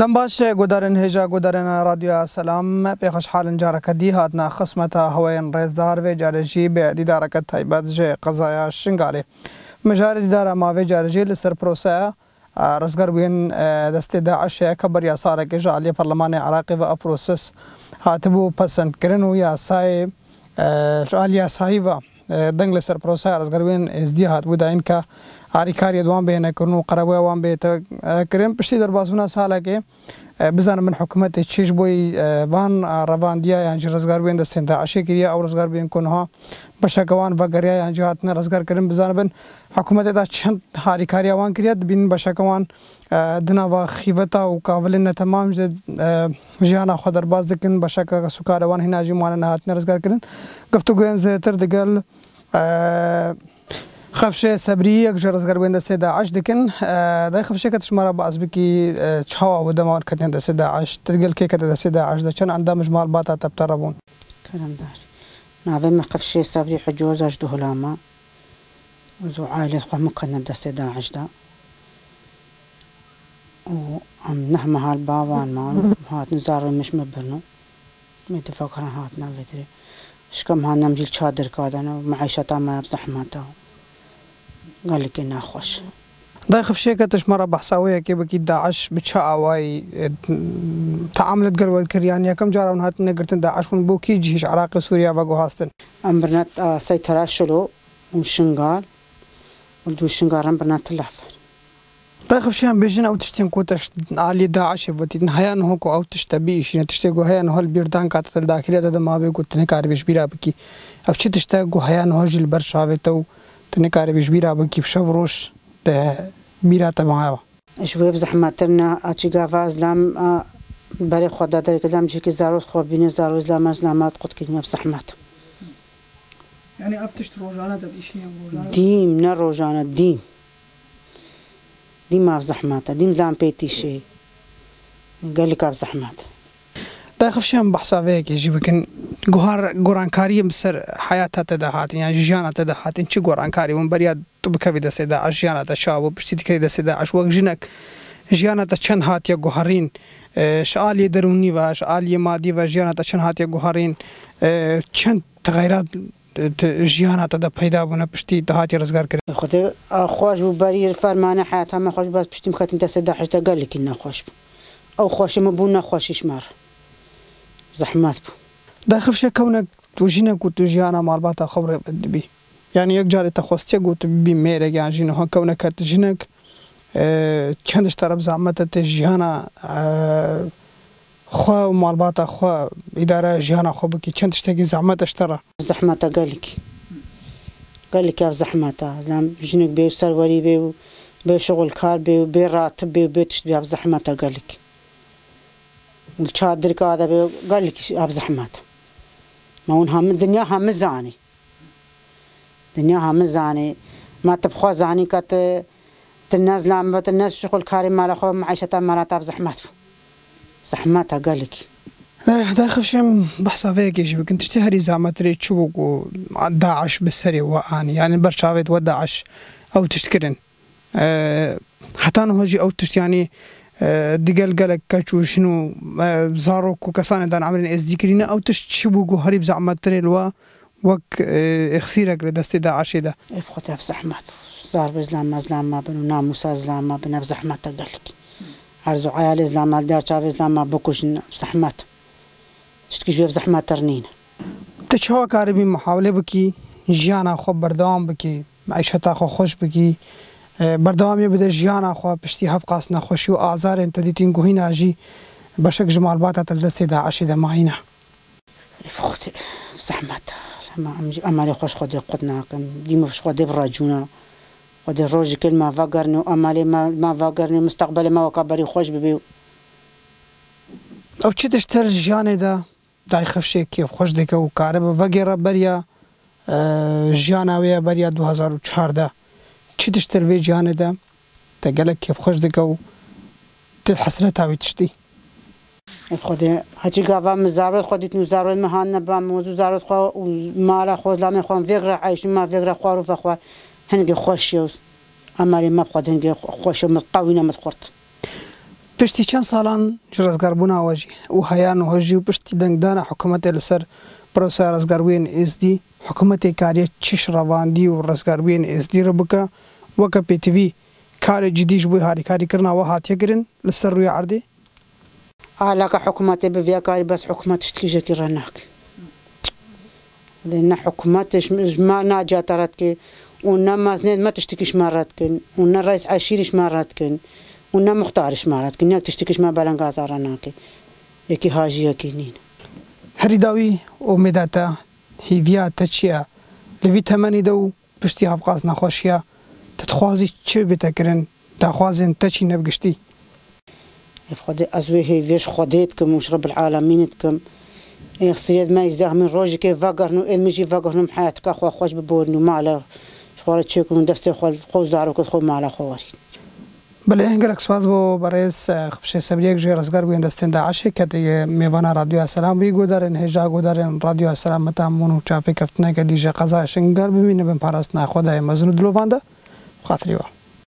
دم باش گودرن هجا گودرن رادیو سلام په خوشحالن جاره کدی هاتنا خصمت هوین رزدار و جارجی به دیدار کت تایبت ج قضایا شنگاله مجار دیدار ماوی جارجی لسر پروسه رزګر وین دسته داعش کبر یا ساره کې جالی پرلمان عراق و پروسس هاتبو پسند کرن یا سای جالی صاحب Dengle Sarprosa Arzgarven ezdihat bu da inka ari kariye devam behne kurnu qarabaya devam be ta kirin pişti derbasına salake bizanim min hükümeti çiş boy van ravan diya yani razgarben de senda aşe kiriya av razgarben kunha başakavan ve gariya yani cihatına razgar kirin bizanibin hükümeti da çant hari kariya van kiriya bin başakavan dina ve khiveta u kavalin tamam Jihana xwe derbas dikin beşeka sokarevan hêna jî manan hatine rizgarkirin. Guftugoyên zêtir digel خفشێ سەبری یەک ژە ڕزگەربێن دەسێ داعش دکن دای خفشەکە تشمارە بە ئەزبکی چاوا و دەماوەکردن دەسێ داعش ترگەل کێکە دەسێ داعش دەچەند ئەندا مژمال باتا تەپتەڕە بوون کەرمدار ناوێ مە خفشێ سەبری حجۆزاش دوهلامە زۆ عالێت خۆ مکەنە دەسێ داعشدا و ام نحما هار باوان مان هات نزار مش مبرنو متفكر هات نفتري شكم هان نمجي الشادر كادنا معيشة ما بزحمتها قال لك انها خوش ضيخ في شيكتش مرة بحساوية كي بكي داعش بتشاواي تعاملت قلوة الكريان يا كم جارة ونهات نقرتن داعش ون بوكي جيش عراق سوريا باقو هاستن أمبرنات سيتراشلو ومشنقال ولدو الشنقال أمبرنات اللحفة Tayxafşiyan bêjin ew tiştên ku te alî Daişê wetîtin heya niho ku ew tişt tebî îşîne tiştê ku heya nihol bîrdan ka te daxilê de mavê ku tu nekarî bêjbîra bikî. Ev çi tişte ku heya niho jî li ber şavê te û tu nekarî bêjbîra bikî şev roj te bîra te mava. Ji wê zehmetirna açî gava zlam berê xwe da derkelam jî ki zarok xwebînê zaro zlama zlamat qutkirine zehmet. Yani ev tişt rojane de îşîne rojane. Dîm ne rojane dîm. ديما في زحماتها ديما زامبي تيشي قال لك في زحماتها داخل شام بحث هيك يجيبك جوهر قرانكاري بسر حياتها تدهات يعني جانا تدهات إن شو قرانكاري ومن برياد تبكى في دسي داعش جانا تشاب وبشتي كذي دسي داعش وقت جنك جانا تشن هات يا جوهرين شعالي دروني واش عالي مادي واش جانا تشن هات يا جوهرين شن تغيرات جیان تا د پیدا بونه پشتی دهات رزگار کرد خود خوش و بری فرمان حیات همه خوش باز پشتیم ختم دست ده حشت گل کن نخوش او خوش مبون نخوشش مر زحمت بو دا خفش کونه تو جینه کو تو جیانا مال باتا خبر بی یعنی یک جاری تا خواستی گو تو بی میره گیان جینه ها کونه کت جینک چندش طرف زحمت تا جیانا خو مالباتا خو اداره جهان خو بکی چند تشتگی زحمت اشترا زحمت گلک گلک اف زحمت لام جنک به سروری به به شغل کار به به راتب به به تشت به زحمت گلک الشادر كذا به گلک اف زحمت ما اون هم دنیا هم زانی دنیا هم زانی ما تبخوا زانی کت تنازلام بتناز شغل کاری مال خو معیشت مال تاب زحمت زحماتها قالك داخل إيه، شم فيك فيجيش كنت تشتهري زعما تريد تشوق داعش بالسري وآن يعني برشا و وداعش أو تشتكرن أه حتى هجي أو تشت يعني أه دقل قلك كاتشو شنو أه زاروك وكسانة دان عملين دي كرينا أو تشت شبوق هريب زعما تري و وك إيه، إخسيرك لدستي داعش دا إفخوتها بزحمات صار بزلام ما زلام ما بنو ناموسا زلام ما بنو بزحمات قالك ارزو عيال اسلام دار شاف اسلام ما بكوش بزحمات شتكي شويه بزحمات ترنين تشوا کاری بی محاوله بکی جیان خو بردام بکی معیشت خو خوش بکی اه، بردام بده جیان خو پشتی هف قاس نخوشی و آزار انت دیتین گوهین آجی بشک جمال باتا تلدست داعش دا ماهینا فخت زحمت اما امالي خوش خودي قدنا كم ديما خوش خودي براجونا و د ڕۆژی کرد ماوا گەرن و ئەمالی ماوا گەرنی مستەقبل ماوەکە بەری خۆش ببێ و ئەو چی تشتر ژیانێدا دای خەفشێک کێف خۆش دەکە و کارە بە بەگێرە بەریا ژیانناوەیە بەریا 2014 چی تشتر بێ جیانێدا دە گەلک کێف خۆش دەکە و دل حسرە تاوی تشتی خودی هەچی گاوا مزارۆی خودیت نوزارۆی مەهان نەبا مۆزوزارۆت خوا مارە خۆزلامی خۆم ێگرە عیشما ێگرە خوار و فەخوار هنگی خۆشی و ئەماری مەبخۆت هەندێ خۆشی و مقاوی نەمەخۆرت پشتی چەند ساڵان ڕزگار بووناوەژی و هەیان و هۆژی و پشتی دەنگدانە حکوومەتێ لەسەر پرۆسا ڕزگاروێن ئێزدی حکوومەتی کارێت چش ڕەواندی و ڕزگاروێن ئێزدی ڕ بکە وەکە پێتیوی کارێ جدیش بووی هاریکاریکردنەوە هاتیەگرن لەسەر ڕووی عردی ئالاکە حکوومەتی بڤیاکاری بەس حکوومەت شتکیژێکی ڕەناک لە حکوومەتش ما ناجاتەڕەتکی والناس ناس ما تشتكيش مراتكن والنا الرئيس عشيرش مراتكن والنا مختارش مراتكن ياك تشتكيش ما بلنغاز راناكي يكي هاجي يكي نين هری داوی امیداتا هیویا تا چیا لوی تمنی دو پشتی هفقاز نخوشیا تتخوازی چه بیتا کرن تخوازن تا چی نبگشتی خدي أزوي هي فيش خديتكم وشرب العالمينتكم إخسيد ما يزدهم من روجك فقرنو إلمجي فقرنو محياتك أخوة خوش ببورنو ما على خوار چکون دست خود خود زارو کرد خود مالا خوارید بله گلک سواز بو برایس خفش سبری یک جیر ازگر بوین دستین داعشه که دیگه میوانا رادیو اسلام بی گودارن هجا گودارن رادیو اسلام متامونو چافی کفتنه که دیجه قضا شنگر ببینه بین پاراست نخواه دای مزنو دلو بانده خاطری وار